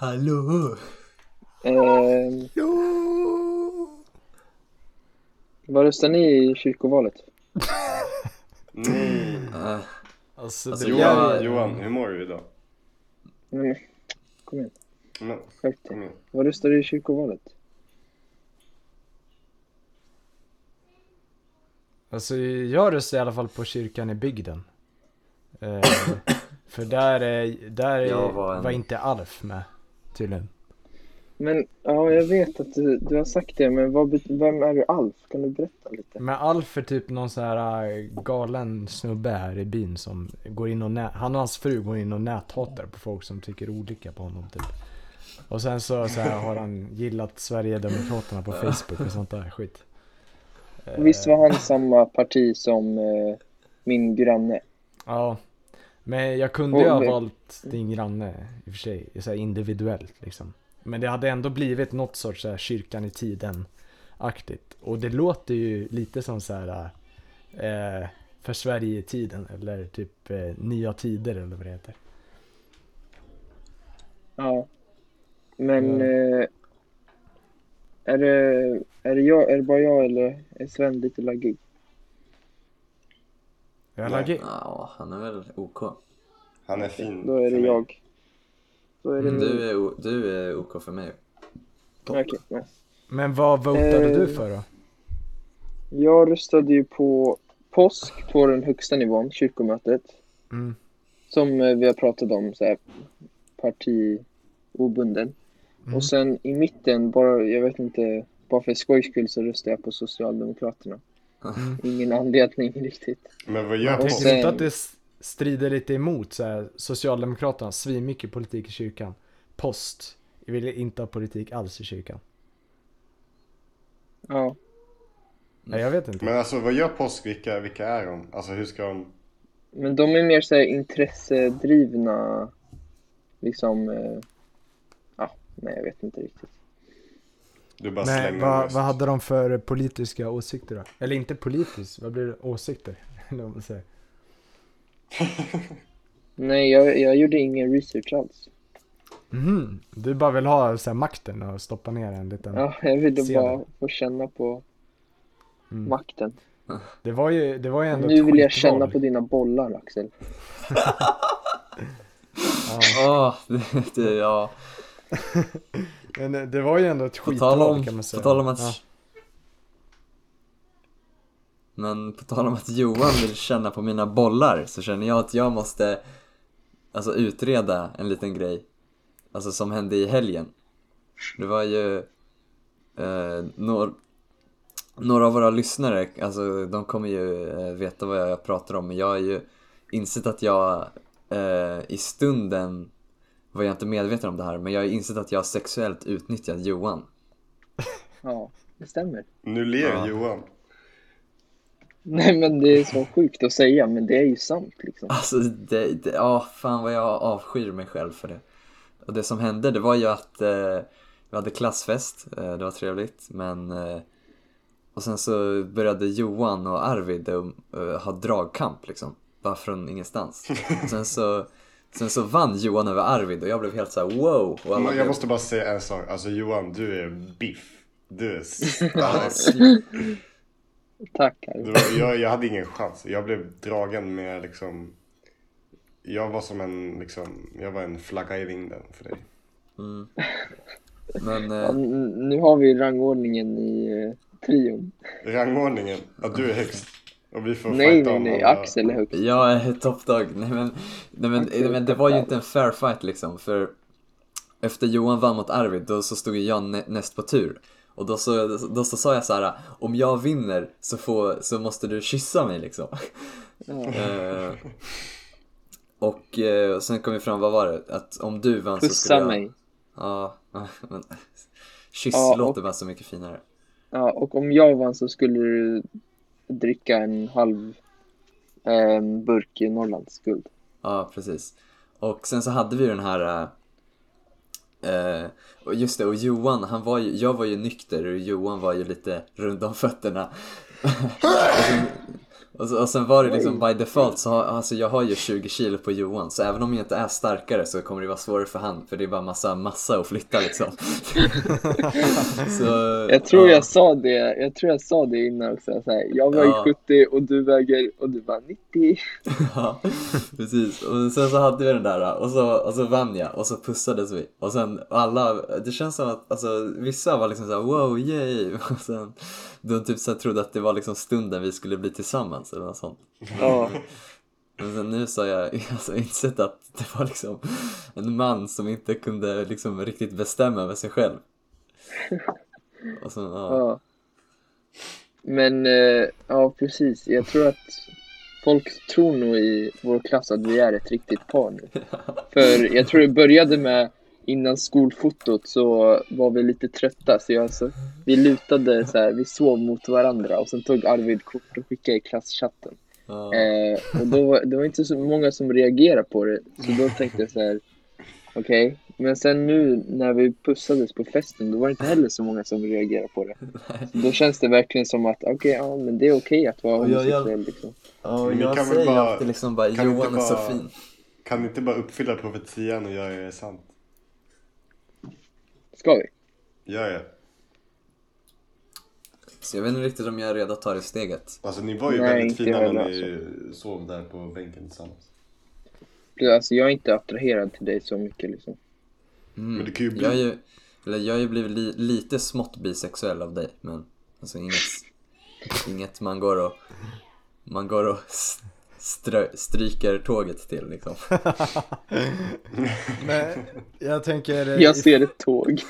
Hallå! Eh, vad röstar ni i kyrkovalet? Nej. Äh, Alltså, Alltså, det Johan, blir- Johan, hur mår du idag? Mm, kom igen, Men, skärp kom dig. Vad röstar du i kyrkovalet? Alltså jag röstar i alla fall på kyrkan i bygden. Eh, för där, är, där är, Jag var, var en- inte Alf med tydligen. Men ja, jag vet att du, du har sagt det, men vad, vem är du Alf? Kan du berätta lite? Men Alf är typ någon så här äh, galen snubbe här i byn som går in och nä- han och hans fru går in och näthatar på folk som tycker olika på honom typ. Och sen så, så här, har han gillat Sverigedemokraterna på Facebook och sånt där skit. Visst var han samma parti som eh, min granne? Ja. Men jag kunde ju ha valt din granne i och för sig, så här individuellt liksom. Men det hade ändå blivit något sorts så här, kyrkan i tiden-aktigt. Och det låter ju lite som så här eh, för Sverige i tiden eller typ eh, nya tider eller vad det heter. Ja. Men Ja. eh, är, det, är, det jag, är det bara jag eller är Sven lite laggig? Jag Nej. lägger... ja, han är väl OK. Han är fin Då är det jag. Då är det Mm. Du är, du är OK för mig. Okej, nice. Men vad votade Eh, du för då? Jag röstade ju på påsk på den högsta nivån, kyrkomötet. Mm. Som eh, vi har pratat om, så här, parti obunden. Mm. Och sen i mitten, bara, jag vet inte, bara för skojs skull så röstade jag på Socialdemokraterna. Mm. Ingen anledning riktigt. Men vad gör Och Tänker påsk? du sen- inte att det s- strider lite emot så här, Socialdemokraterna, svinmycket politik i kyrkan. Post, jag vill inte ha politik alls i kyrkan. Ja, Nej jag vet inte. Men alltså vad gör påsk? Vilka, vilka är de? Alltså hur ska de? men de är mer så här intressedrivna, liksom, eh, ja, nej jag vet inte riktigt. Du bara Nej, slänger vad, vad hade de för politiska åsikter då? Eller inte politiskt, vad blir det? Åsikter? Eller vad man säger. Nej, jag, jag gjorde ingen research alls. Mhm, du bara vill ha så här, makten och stoppa ner en liten... Ja, jag ville bara få känna på Mm. makten. Det var ju, det var ju ändå Nu vill jag känna på dina bollar, Axel. Ja. Åh, det, det, ja. Men det- var ju ändå ett På skitval kan man på säga. tal om att... Ja. Men på tal om att Johan vill känna på mina bollar så känner jag att jag måste alltså utreda en liten grej. Alltså som hände i helgen. Det var ju eh, några, några av våra lyssnare, alltså de kommer ju eh, veta vad jag pratar om men jag har ju insett att jag eh, i stunden var jag inte medveten om det här men jag har insett att jag sexuellt utnyttjat Johan. Ja, det stämmer. Nu ler Ja. Johan. Nej, men det är så sjukt att säga, men det är ju sant liksom. Alltså, det, det, ja, fan vad jag avskyr mig själv för det. Och det som hände, det var ju att eh, vi hade klassfest, eh, det var trevligt, men eh, och sen så började Johan och Arvid eh, ha dragkamp liksom, bara från ingenstans. Och sen så, sen så vann Johan över Arvid och jag blev helt så här: wow! Och jag blev- måste bara säga en sak. Alltså Johan, du är biff. Du är. Tack. Var, jag, jag hade ingen chans. Jag blev dragen med liksom... Jag var som en liksom... Jag var en flagga i vinden för dig. mm. Men Ja, eh, nu har vi rangordningen i eh, trion. Rangordningen. Ja, du är högst. Och vi får Nej, nej, nej. alla- Axel är högst. Jag är toppdag. Nej men, nej, men, Okej, men det var ju inte en fair fight liksom. För efter Johan vann mot Arvid, då så stod ju jag nä- näst på tur. Och då så, då så sa jag så här: om jag vinner så, får, så måste du kyssa mig liksom. Ja. Eh, och eh, sen kom vi fram, vad var det? Att om du vann så Pussa skulle jag... mig. Ja, men kyss Ja, och- låter bara så mycket finare. Ja, och om jag vann så skulle du dricka en halv eh, burk i Norrlands guld. Ja, precis. Och sen så hade vi den här... eh, och just det, och Johan, han var ju, jag var ju nykter och Johan var ju lite runt om fötterna. och, sen, Och, så, sen var det liksom by default så har, alltså jag har ju 20 kilo på Johan så även om jag inte är starkare så kommer det vara svårare för han för det är bara massa massa att flytta liksom. så, Jag tror ja. jag sa det, jag tror jag sa det innan också. Så här, jag väger Ja. 70 och du väger, och du bara 90. Ja, precis. Och sen så hade vi den där och så, och så vann jag och så pussades vi. Och sen alla, det känns som att alltså, vissa var liksom såhär wow, yay. Och sen de typ så trodde att det var liksom stunden vi skulle bli tillsammans eller något sånt. Ja, Men sen nu så har jag alltså insett att det var liksom en man som inte kunde liksom riktigt bestämma över sig själv. Och så, ja. ja. Men, eh, ja precis. Jag tror att folk tror nog i vår klass att vi är ett riktigt par nu. För jag tror det började med innan skolfotot så var vi lite trötta så jag, alltså, vi lutade så här, vi sov mot varandra och sen tog Arvid kort och skickade i klasschatten. ja. Eh, och då var, det var inte så många som reagerade på det så då tänkte jag så här okej, men sen nu när vi pussades på festen då var det inte heller så många som reagerade på det. Så då känns det verkligen som att okej, ja men det är okej att vara homosexuell liksom. Ja, och jag säger bara- alltid liksom bara kan Johan inte är så bara- fin. Kan ni inte bara uppfylla profetian och göra det sant? Ska vi? Gör det. Så jag vet inte riktigt om jag är redo att ta det steget. Alltså ni var ju Nej, väldigt fina när ni sov där på bänken tillsammans. Alltså jag är inte attraherad till dig så mycket liksom. Mm. Men det kan ju bli- Jag, är ju, eller jag har ju blivit li, lite smått bisexuell av dig, men alltså inget, inget man går och, man går och strö, stryker tåget till liksom. Men jag tänker... Jag ser ett tåg.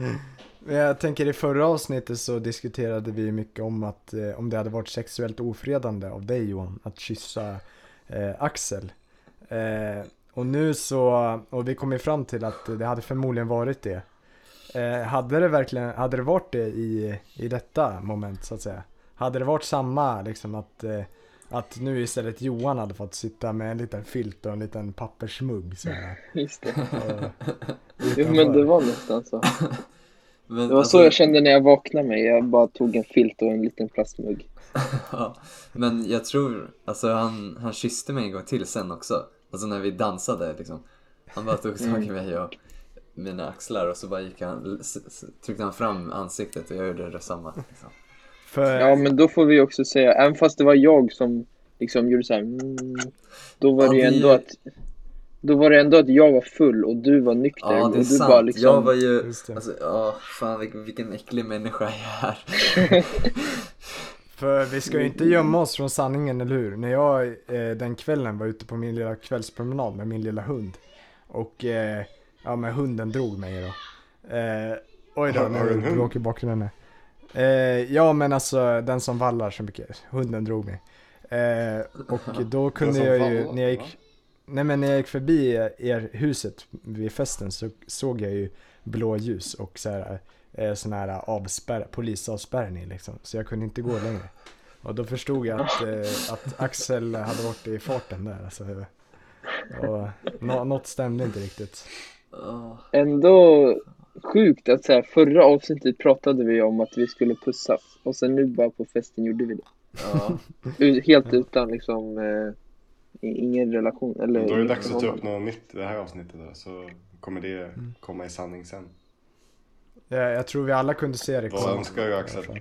Men jag tänker i förra avsnittet så diskuterade vi mycket om att eh, om det hade varit sexuellt ofredande av dig Johan att kyssa eh, Axel. Eh, och nu så, och vi kom ju fram till att det hade förmodligen varit det. Eh, hade det verkligen, hade det varit det i, i detta moment så att säga? Hade det varit samma liksom att, eh, att nu istället Johan hade fått sitta med en liten filt och en liten pappersmugg så här, Just det. och, Jo men det var nästan så. Men, Det var så jag kände när jag vaknade mig. Jag bara tog en filt och en liten plastmugg. ja, men jag tror, alltså han, han kysste mig en gång till sen också. Alltså när vi dansade liksom. Han bara tog tag i mig och mina axlar och så bara gick han, tryckte han fram ansiktet och jag gjorde detsamma. Liksom. För, Ja men då får vi också säga, även fast det var jag som liksom gjorde så här, mm, då var Ja, det ju ändå att då var det ändå att jag var full och du var nykter Ja, och det är du sant. bara liksom Jag var ju, alltså, ja, fan vilken, äcklig människa jag är. För vi ska ju inte gömma oss från sanningen, eller hur? När jag eh, den kvällen var ute på min lilla kvällspromenad med min lilla hund och eh, ja, men hunden drog mig då. Eh, oj då, Har- har du en nu hund? bråkar bakgrunden här. Eh, ja, men alltså den som vallar så mycket. Hunden drog mig. Eh, och då kunde jag ju, när jag gick, nej men när jag gick förbi er huset vid festen så såg jag ju blåljus och så här eh, sån här avspärr, polisavspärrning liksom. Så jag kunde inte gå längre. Och då förstod jag att, eh, att Axel hade varit i farten där. Alltså. Och nå- något stämde inte riktigt. Ändå sjukt att så här, förra avsnittet pratade vi om att vi skulle pussas och sen nu bara på festen gjorde vi det. ja. Helt utan liksom eh, ingen relation eller Då är det dags att ta upp något nytt i det här avsnittet då, så kommer det komma i sanning sen. Jag, jag tror vi alla kunde se det Vad önskar du Axel?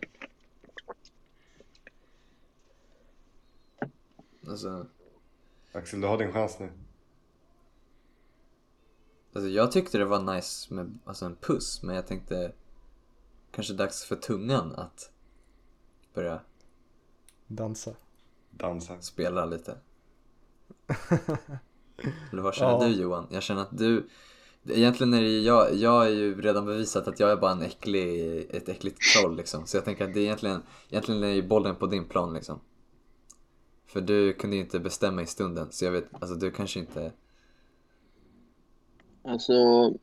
Alltså, Axel, du har din chans nu. Alltså jag tyckte det var nice med alltså en puss, men jag tänkte kanske dags för tungan att börja Dansa. Dansa. spela lite. Eller vad känner Ja. du Johan? Jag känner att du Egentligen är det ju jag, jag har ju redan bevisat att jag är bara en äcklig, ett äckligt troll liksom. Så jag tänker att det är egentligen, egentligen är ju bollen på din plan liksom. För du kunde ju inte bestämma i stunden, så jag vet, alltså du kanske inte Alltså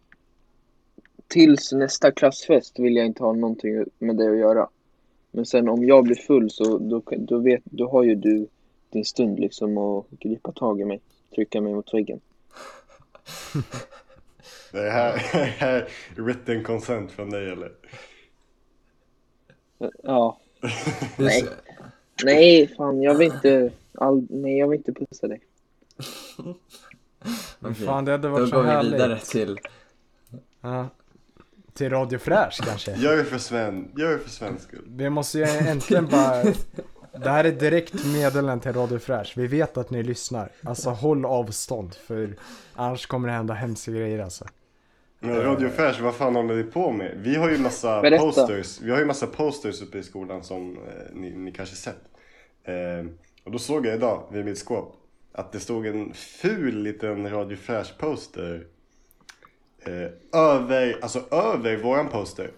tills nästa klassfest vill jag inte ha någonting med det att göra. Men sen om jag blir full så då, då, vet, då har ju du din stund liksom att gripa tag i mig, trycka mig mot väggen. Det här, här written consent från dig eller? Ja, Nej. Nej, fan jag vill inte, all, nej jag vill inte pussa dig. Men Okej, fan det hade Då varit så går vi härligt. vidare till... Ja. Till Radio Fräsch kanske. Gör det för Sven, gör det för Svens skull. Vi måste ju äntligen bara... Det här är direkt meddelande till Radio Fräsch. Vi vet att ni lyssnar. Alltså håll avstånd för annars kommer det hända hemska grejer alltså. Men Radio Färs, vad fan håller ni på med? Vi har ju massa Berätta. posters, vi har ju massa posters uppe i skolan som eh, ni, ni kanske sett. Eh, och då såg jag idag vid mitt skåp att det stod en ful liten Radio Färs poster eh, över, alltså över våran poster.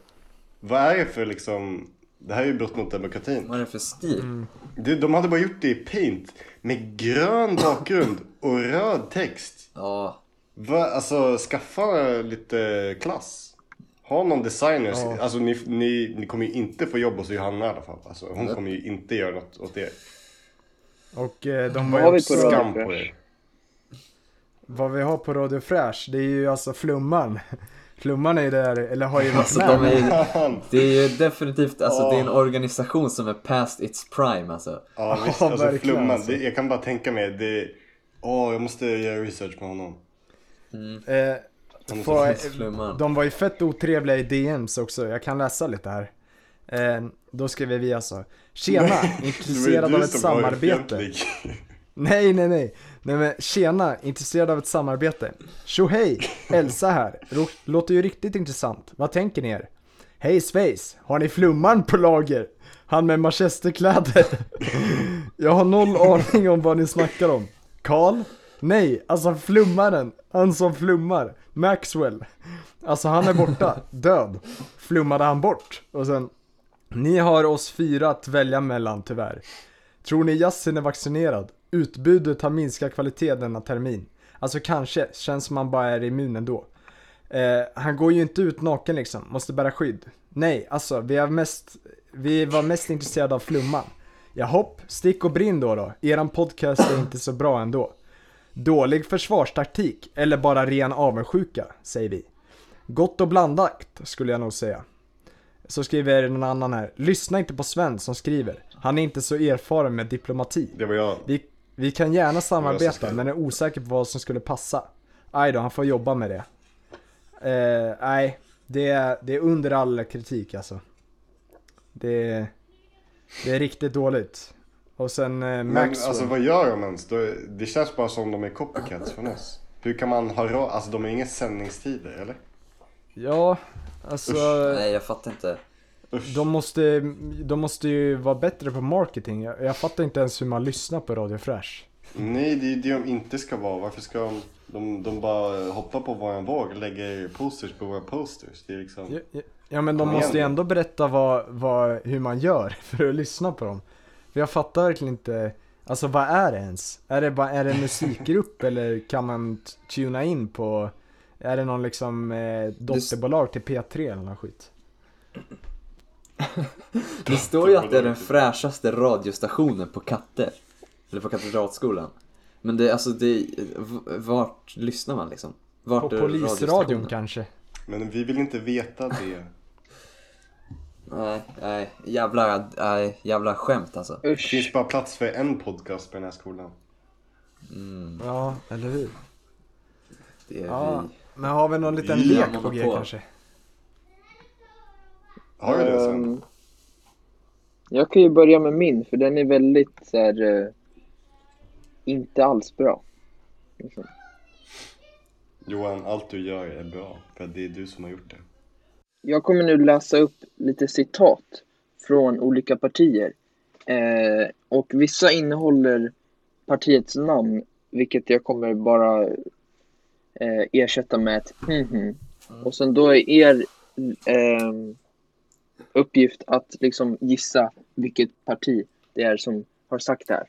Vad är det för liksom, det här är ju brott mot demokratin. Vad är det för stil? Du, de hade bara gjort det i paint med grön bakgrund och röd text. Ja, Va, alltså skaffa lite klass. Ha någon designer. Ja. Alltså ni, ni, ni kommer ju inte få jobb hos Johanna i alla fall. Alltså, hon kommer ju inte göra något åt er. Och eh, de var ju Skam på er. Vad vi har på Radio Fräsch, det är ju alltså Flumman. Flumman är ju där, eller har ju varit alltså med. de är. Det är ju definitivt, alltså det är en organisation som är past its prime alltså. Ja visst, alltså verkligen, flumman. alltså. Det, jag kan bara tänka mig. Det, åh, jag måste göra research på honom. Eh, får- så- Flumman. de var ju fett otrevliga i DMs också, jag kan läsa lite här. Eh, då skriver vi alltså Tjena, intresserad av ett samarbete. Nej, nej, nej. Nej men tjena, intresserad av ett samarbete. Tjo hej, Elsa här. Låter ju riktigt intressant. Vad tänker ni er? Hej Space, har ni flumman på lager? Han med manchesterkläder. Jag har noll aning om vad ni snackar om. Karl? Nej, alltså flummaren. Han som flummar. Maxwell. Alltså han är borta, död. Flummade han bort. Och sen, ni har oss fyra att välja mellan tyvärr. Tror ni Yasin är vaccinerad? Utbudet har minskat kvalitet denna termin. Alltså kanske, känns som han bara är immun ändå. Eh, han går ju inte ut naken liksom, måste bära skydd. Nej, alltså vi, är mest, vi var mest intresserade av flumman. Ja, hopp, stick och brinn då då. Eran podcast är inte så bra ändå. Dålig försvarstaktik, eller bara ren avundsjuka, säger vi. Gott och blandat, skulle jag nog säga. Så skriver någon annan här. Lyssna inte på Sven som skriver. Han är inte så erfaren med diplomati. Det var jag. Vi, vi kan gärna samarbeta men är osäker på vad som skulle passa. Aj då, han får jobba med det. Eh, nej, det är, det är under all kritik alltså. Det, är- det är riktigt dåligt. Och sen eh, Men Maxwell. alltså vad gör de ens? Det känns bara som de är copycats från oss. Hur kan man ha? Alltså de har inga sändningstider eller? Ja, alltså Nej, jag fattar inte. Usch. de måste, de måste ju vara bättre på marketing. Jag, jag fattar inte ens hur man lyssnar på Radio Fresh. Nej, det är ju det de inte ska vara. Varför ska de... De, de bara hoppar på våran våg och lägger posters på våra posters. Det är liksom... Ja, ja, ja men de Kom måste ju igen. ändå berätta vad, vad, hur man gör för att lyssna på dem. För jag fattar verkligen inte, alltså vad är det ens? Är det, bara, är det en musikgrupp eller kan man tuna in på, är det någon liksom eh, dotterbolag till P3 eller något skit? Det står ju att det är den fräschaste radiostationen på katter. Eller på Katedralskolan. Men det, alltså det, vart lyssnar man liksom? Vart På polisradion kanske? Men vi vill inte veta det. Nej, nej, jävla, nej, jävla skämt alltså. Det Usch. finns bara plats för en podcast på den här skolan. Mm, Ja, eller hur? det är Ja. vi. Men har vi någon liten lek på. G kanske? Har du det sen? Ehm, Jag kan ju börja med min, för den är väldigt så här, eh, inte alls bra. Liksom. Johan, allt du gör är bra. För det är du som har gjort det. Jag kommer nu läsa upp lite citat från olika partier. Eh, och vissa innehåller partiets namn, vilket jag kommer bara eh, ersätta med ett mhm. Och sen då är er eh, uppgift att liksom gissa vilket parti det är som har sagt det här.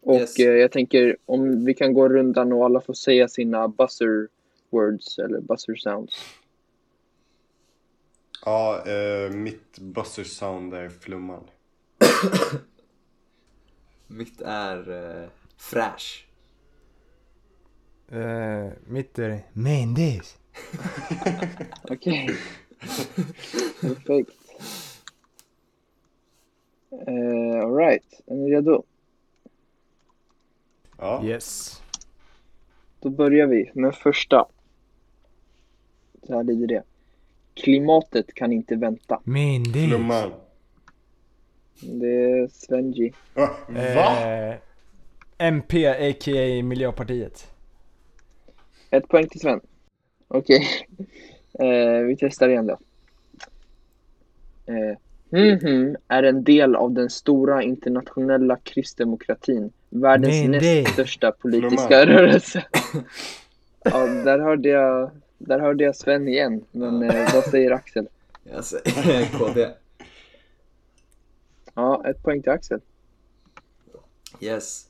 Och Yes. eh, jag tänker om vi kan gå rundan och alla får säga sina buzzer words eller buzzer sounds. Ja, eh, mitt buzzer sound är flumman. Mitt är eh, fräsch. Eh, mitt är Mendes. Okej. Perfekt. Uh, Alright, är ni redo? Ja. Yes. Då börjar vi med första. Så här lyder det. Klimatet kan inte vänta. Mindy. Flumman. Det är Svenji. Va? Va? Eh, MP, a.k.a. Miljöpartiet. Ett poäng till Sven. Okej. Eh, vi testar igen då. Eh, mhm är en del av den stora internationella kristdemokratin. Världens det- näst största politiska rörelse. ja, där hörde jag, där hörde jag Sven igen. Men eh, vad säger Axel? Jag säger KD. Ja, ett poäng till Axel. Yes.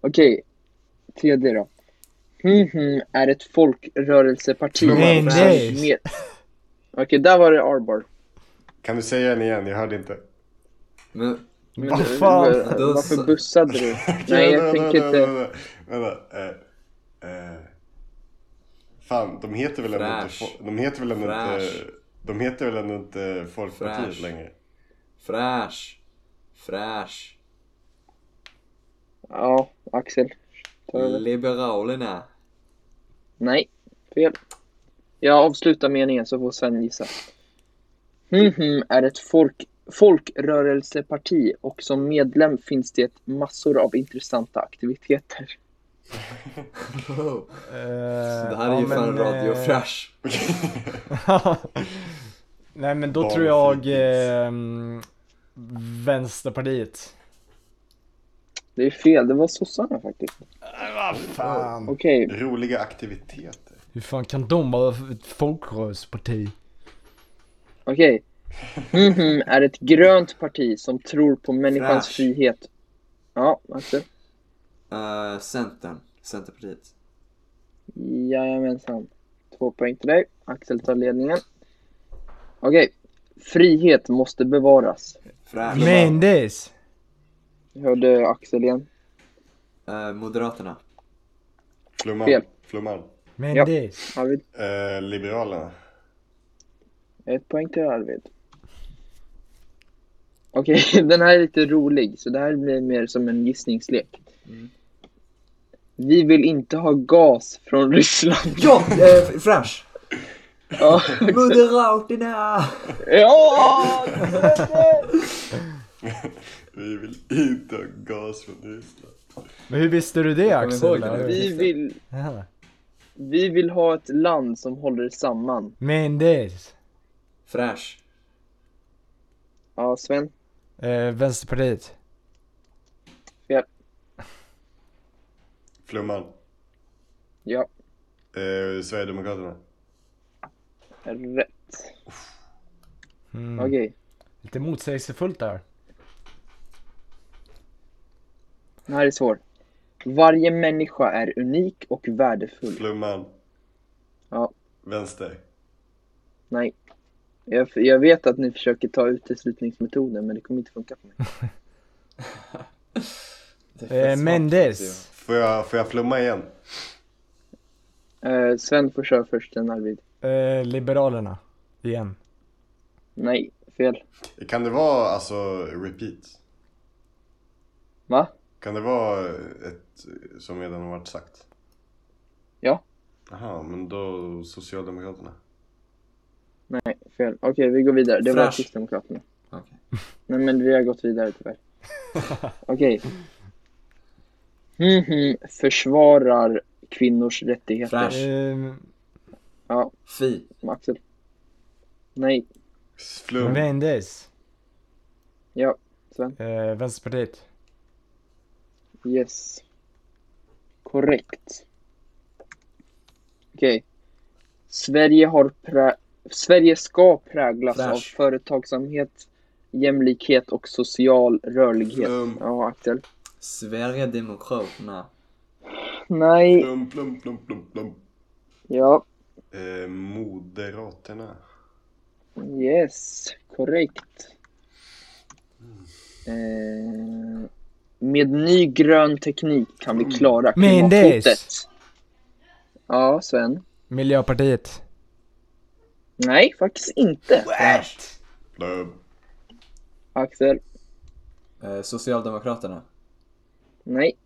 Okej, tredje då. Mhm är ett folkrörelseparti. Det- som med- Okej, där var det Arbar. Kan du säga den igen? Jag hörde inte. Men, Men Vad fan? du- Då Varför bussade du? Nej, jag tänker inte. Vänta, vänta. Eh, eh. Fan, de heter väl ändå inte... De heter väl ändå inte... De heter väl ändå inte Folkpartiet Fräsch. längre? fräsch. Fräsch. Ja, Axel. Liberalerna. Nej, fel. Jag avslutar meningen så får Sven gissa. Mhm är ett folk, folkrörelseparti och som medlem finns det massor av intressanta aktiviteter. Wow. Eh, Det här är ju fan Radio Fräsch. Nej men då Barn tror jag ehm, Vänsterpartiet. Det är fel, det var sossarna faktiskt. Vad fan. Okej, Roliga aktiviteter. Hur fan kan de vara ett folkrörelseparti? okej. Mhm är ett grönt parti som tror på människans Fräsch. frihet. Ja, Axel. Uh, Centern. Centerpartiet. Jajamensan. Två poäng till dig. Axel tar ledningen. Okej. Frihet måste bevaras. Fräsch. Mendes! Hörde Axel igen. Eh, Moderaterna. Flumman. Fel. Flumman. Mendes! Arvid. Eh, Liberalerna. Ett poäng till Arvid. Okej, den här är lite rolig, så det här blir mer som en gissningslek. Mm. Vi vill inte ha gas från Ryssland. Ja! Eh, fräsch! Ja! Moderaterna! ja! Vi vill inte ha gas från Ryssland. Men hur visste du det Axel? ihåg det. Vi vill, Jaha. vi vill ha ett land som håller samman. Mendes! Fräsch. Ja, Sven? Eh, Vänsterpartiet. Flumman. Ja, Eh, Sverigedemokraterna. rätt. Mm. Okej, Lite motsägelsefullt där. Den här är svår. Varje människa är unik och värdefull. Flumman. Ja. Vänster. Nej. Jag, jag vet att ni försöker ta uteslutningsmetoden, men det kommer inte funka för mig. Det är fett Eh, Mendes! Får jag, får jag flumma igen? Eh, Sven får köra först, sen Arvid. Eh, Liberalerna. Igen. Nej, fel. Kan det vara alltså repeat? Va? Kan det vara ett som redan har varit sagt? Ja. Jaha, men då Socialdemokraterna. Nej, fel. Okej, vi går vidare. Det var Fräsch. Kristdemokraterna. Okej. Nej, men vi har gått vidare tyvärr. Okej. Mhm, försvarar kvinnors rättigheter. Fräsch. Eh, Ja, Fi. Axel. Nej, Flum. Mendes. ja, Sven. Eh, Vänsterpartiet. Yes. Korrekt. Okej. Sverige har prä- Sverige ska präglas Fräsch. av företagsamhet, jämlikhet och social rörlighet. Flum. Ja, Axel. Sverigedemokraterna. Nej, Plum, plum, plum, plum, plum. ja, Eh, moderaterna. yes, korrekt. Eh, med ny grön teknik kan vi klara Mendes. klimathotet. Ja, Sven. Miljöpartiet. Nej, faktiskt inte. Plum. Axel. Eh, Socialdemokraterna. Nej.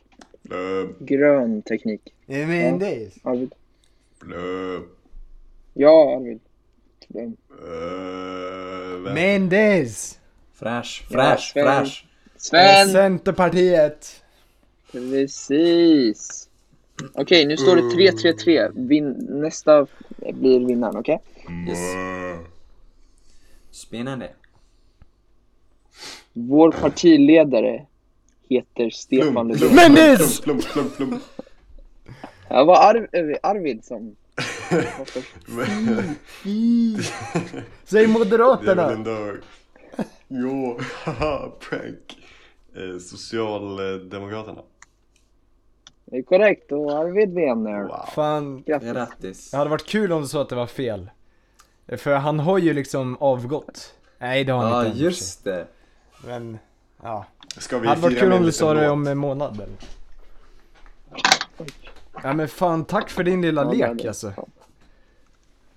Blöb, Grön teknik. Mendes. Arvid. blöb. Ja, Arvid. Vem? Uh, vem? Mendes! Fräsch, Ja, fräsch, Sven. fräsch. Sven! Centerpartiet! Precis. Okej, nu står det 3-3-3. Vin- nästa blir vinnaren, okej? Yes. Mwah. Spännande. Vår partiledare heter Stefan Löfven. Mendes! Ja, var Ar- eh, Arvid som... Säg Det är Moderaterna! väl ändå... Jo, haha, prank. Eh, Socialdemokraterna. Det är korrekt och Arvid vinner. Wow. Fan, Grattis. Det hade varit kul om du sa att det var fel. För han har ju liksom avgått. Nej det har han Ja, inte sig. just det. Men, ja. Ska vi Det hade varit kul om du sa det om en månad eller? Ja men fan, tack för din lilla Ja, lek alltså.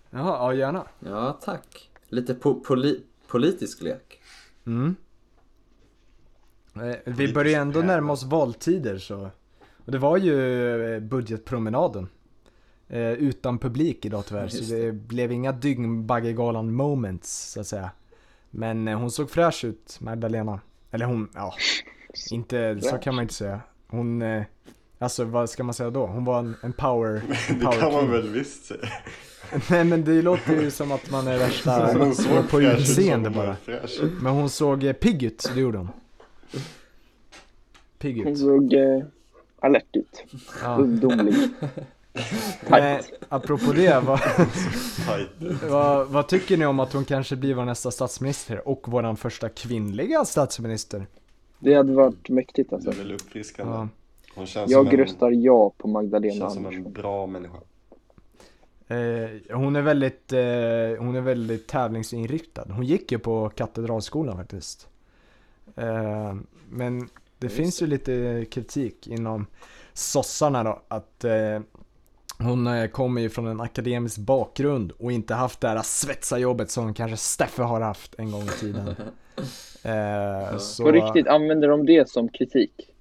Jaha, ja gärna. Ja, tack. Lite po- poli- politisk lek. Mm. Eh, Vi börjar ändå närma oss valtider så. Och det var ju eh, budgetpromenaden. Eh, utan publik idag tyvärr, Just så det blev inga Dyngbaggegalan moments så att säga. Men hon såg fräsch ut, Magdalena. Eller hon, ja. Inte, så kan man inte säga. Hon, alltså vad ska man säga då? Hon var en, en power, en Det power kan man king. väl visst säga. Nej men det låter ju som att man är värsta på utseende bara. fräsch. Men hon såg pigg ut, det gjorde hon. Pigg Hon ut. såg eh, alert ut. Ja. Ungdomlig. Men apropå det, vad, vad, vad tycker ni om att hon kanske blir vår nästa statsminister och våran första kvinnliga statsminister? Det hade varit mäktigt Det alltså. är väl uppfriskande. Ja. Hon känns som Jag en, röstar ja på Magdalena känns som en Andersson. bra människa. Eh, hon är väldigt, eh, hon är väldigt tävlingsinriktad. Hon gick ju på Katedralskolan faktiskt. Eh, men det Just finns ju lite kritik inom sossarna då, att eh, hon eh, kommer ju från en akademisk bakgrund och inte haft det här svetsarjobbet som kanske Steffe har haft en gång i tiden. Eh, så, På riktigt, använder de det som kritik?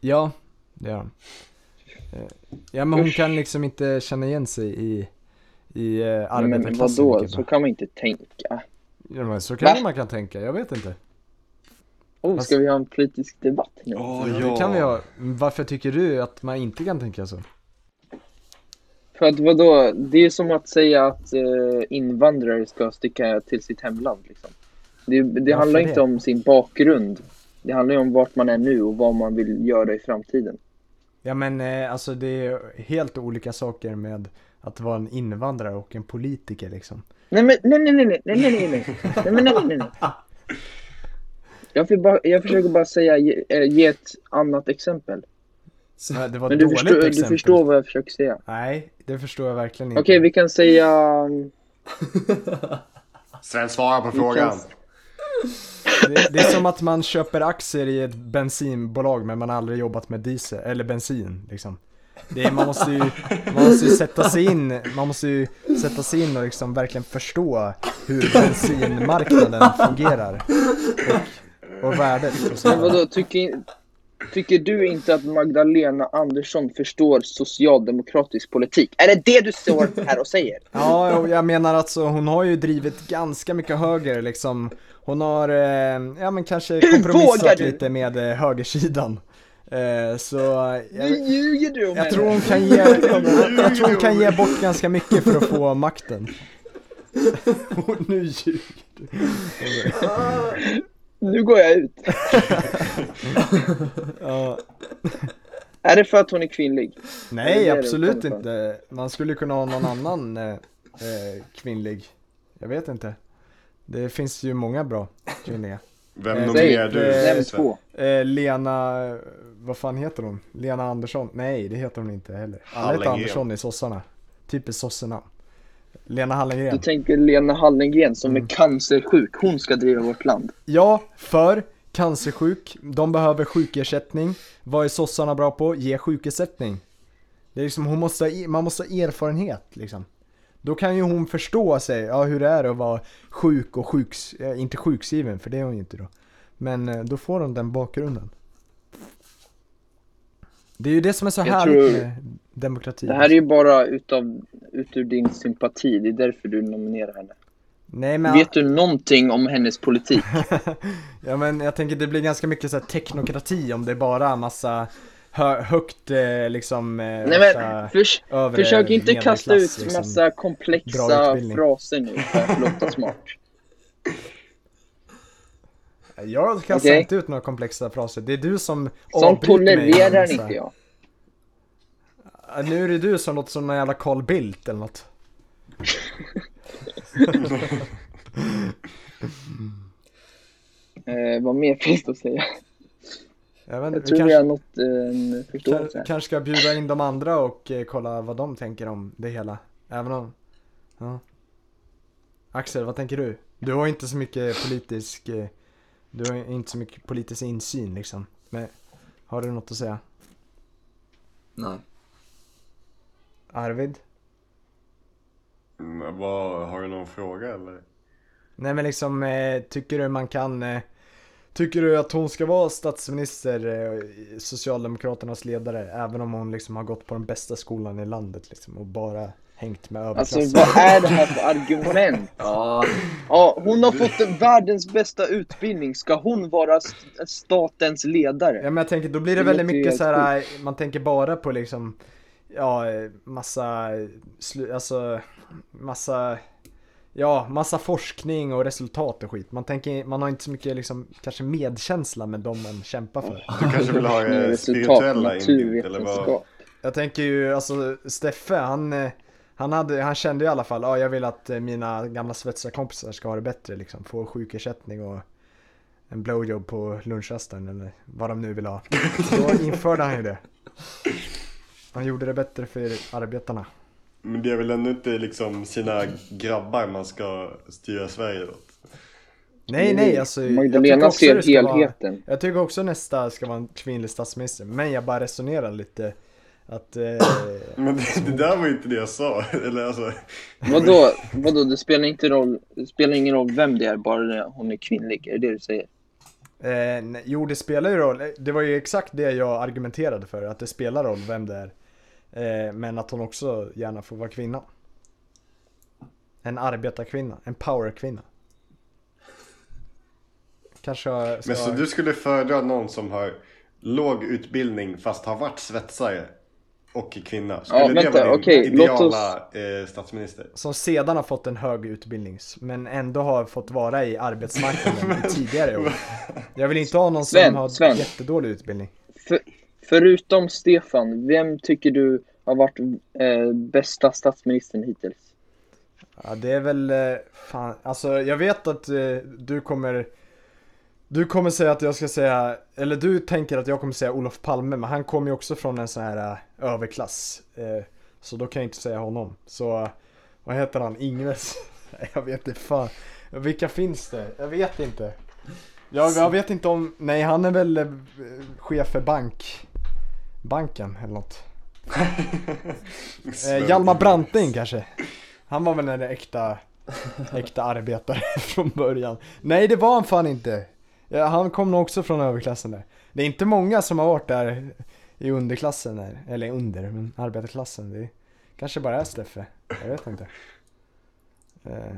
Ja, det gör de. Eh, Ja men hon kan liksom inte känna igen sig i, i eh, Nej, men arbetarklassen vadå, så kan man inte tänka. Ja men så kanske man kan tänka, jag vet inte. Oh, ska vi ha en politisk debatt nu? Åh Det kan vi ha. Varför tycker du att man inte kan tänka så? För att vadå, det är som att säga att eh, invandrare ska sticka till sitt hemland liksom. Det, det handlar det? inte om sin bakgrund. Det handlar ju om vart man är nu och vad man vill göra i framtiden. Ja men eh, alltså det är helt olika saker med att vara en invandrare och en politiker liksom. Nej men nej nej nej nej nej nej nej nej nej men nej nej nej. Jag, bara, jag försöker bara säga, ge, eh, ge ett annat exempel. Ja, Det var Men du dåligt förstår, du exempel. förstår vad jag försöker säga. Nej, det förstår jag verkligen inte. Okej, vi kan säga... Sven svarar på frågan. Det, det är som att man köper aktier i ett bensinbolag men man har aldrig jobbat med diesel, eller bensin liksom. Det är, man måste ju, man måste ju sätta sig in, man måste ju sätta sig in och liksom verkligen förstå hur bensinmarknaden fungerar. Och, och värdet Men vadå, tycker, tycker du inte att Magdalena Andersson förstår socialdemokratisk politik? Är det det du står här och säger? Ja, jag menar alltså hon har ju drivit ganska mycket höger liksom. Hon har, eh, ja men kanske kompromissat lite med eh, högersidan. Eh, så Nu jag, ljuger du om Jag tror hon kan ge, jag tror hon kan ge bort ganska mycket för att få makten. Och nu ljuger du. Nu går jag ut. Ja, Är det för att hon är kvinnlig? Är det nej, det du absolut inte. Man skulle kunna ha någon annan eh, eh, kvinnlig. Jag vet inte. Det finns ju många bra kvinnliga. Vem Eh, nominerar du? eh, Nämn två. Eh, Lena, vad fan heter hon? Lena Andersson? Nej, det heter hon inte heller. Alla heter. Andersson i sossarna. Typiskt sossarna. Lena Du Hallengren. tänker Lena Hallengren som Mm. är cancersjuk. Hon ska driva vårt land. Ja, för cancersjuk, de behöver sjukersättning. Vad är sossarna bra på? Ge sjukersättning. Det är liksom, hon måste, ha- man måste ha erfarenhet liksom. Då kan ju hon förstå sig, ja hur det är att vara sjuk och sjuks, eh, inte sjukskriven för det är hon ju inte då. Men eh, då får hon den bakgrunden. Det är ju det som är så Jag härligt med demokrati. Det här är ju bara utav, ut ur din sympati, det är därför du nominerar henne. Nej men, Vet du någonting om hennes politik? ja men jag tänker det blir ganska mycket så här teknokrati om det är bara massa hö högt eh, liksom eh, Nej men, förs försök inte kasta ut liksom. massa komplexa fraser nu för att låta smart. Jag kastar Okej. inte ut några komplexa fraser, det är du som Sånt mig tolererar massa- inte jag. Ja, Nu är det du som låter som en jävla Carl Bildt eller något. Eh, vad mer finns det att säga? Jag, vet, Jag tror vi kanske, har nått eh, en förståelse kan, kanske ska bjuda in de andra och eh, kolla vad de tänker om det hela. Även om... Ja. Axel, vad tänker du? Du har inte så mycket politisk... Eh, du har inte så mycket politisk insyn liksom. Men har du något att säga? Nej. Arvid? Mm, vad, har du någon fråga eller? Nej men liksom, eh, tycker du man kan... Eh, tycker du att hon ska vara statsminister, eh, Socialdemokraternas ledare, även om hon liksom har gått på den bästa skolan i landet liksom och bara hängt med Alltså överklassen? vad är det här för argument? Ja, Ja, hon har fått världens bästa utbildning. Ska hon vara st- statens ledare? Ja men jag tänker, då blir det Det väldigt mycket så här, man tänker bara på liksom, ja, eh, massa, eh, alltså, massa, ja, massa forskning och resultat och skit. Man tänker, man har inte så mycket liksom, kanske medkänsla med dem man kämpar för. Du kanske vill ha eh, resultat, spirituella inbjud eller vad? Jag tänker ju, alltså Steffe, han, eh, han, hade, han kände i alla fall, ja jag vill att eh, mina gamla svetsarkompisar ska ha det bättre liksom. Få sjukersättning och en blowjob på lunchrasten eller vad de nu vill ha. Då införde han ju det. Han gjorde det bättre för arbetarna. Men det är väl ändå inte liksom sina grabbar man ska styra Sverige åt? Nej nej alltså. Magdalena ser det ska vara- helheten. Jag tycker också nästa ska vara en kvinnlig statsminister. Men jag bara resonerar lite att eh, Men det, det där var ju inte det jag sa. Eller alltså, Vadå, vadå, det spelar inte roll, det spelar ingen roll vem det är, bara hon är kvinnlig, är det det du säger? Eh, nej, jo, det spelar ju roll. Det var ju exakt det jag argumenterade för, att det spelar roll vem det är. Eh, men att hon också gärna får vara kvinna. En arbetarkvinna, en powerkvinna. Kanske jag ska... men så du skulle föredra någon som har låg utbildning fast har varit svetsare och kvinna? Skulle Ja, det vänta, vara din okej, ideala eh, statsminister? Som sedan har fått en hög utbildning, men ändå har fått vara i arbetsmarknaden tidigare år. Jag vill inte ha någon som Sven, har Sven. jättedålig utbildning. För, förutom Stefan, vem tycker du har varit eh, bästa statsministern hittills? Ja, det är väl, eh, fan, alltså jag vet att eh, du kommer Du kommer säga att jag ska säga, eller du tänker att jag kommer säga Olof Palme, men han kommer ju också från en sån här eh, överklass eh, Så då kan jag inte säga honom, så eh, Vad heter han? Ingves? Jag vet inte fan Vilka finns det? Jag vet inte jag, jag vet inte om, nej han är väl eh, chef för bank Banken eller något Eh, Hjalmar Branting kanske? Han var väl en äkta, äkta arbetare från början. Nej det var han fan inte. Ja, han kom nog också från överklassen där. Det är inte många som har varit där i underklassen där. Eller under, men arbetarklassen. Det kanske bara är Steffe. Jag vet inte. Eh,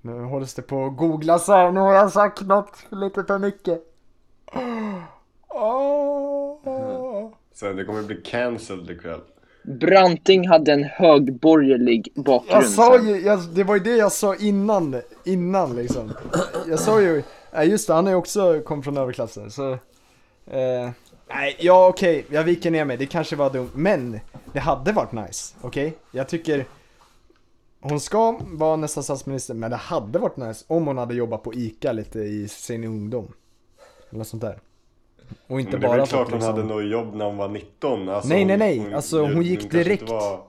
nu hålls det på att googlas här. Nu har jag sagt något lite för mycket. Åh. Så det kommer bli cancelled ikväll. Branting hade en högborgerlig bakgrund. Jag sa ju, jag, det var ju det jag sa innan, innan liksom. Jag sa ju, nej just det, han är också kom från överklassen så. Eh, nej, ja okej, jag viker ner mig, det kanske var dumt, men det hade varit nice, okej? Jag tycker hon ska vara nästa statsminister, men det hade varit nice om hon hade jobbat på ICA lite i sin ungdom. Eller sånt där. Och inte Men det är bara klart hon liksom... hade något jobb när hon var 19. Alltså, Nej, hon- nej, nej. Alltså, hon gick kanske inte direkt. Var...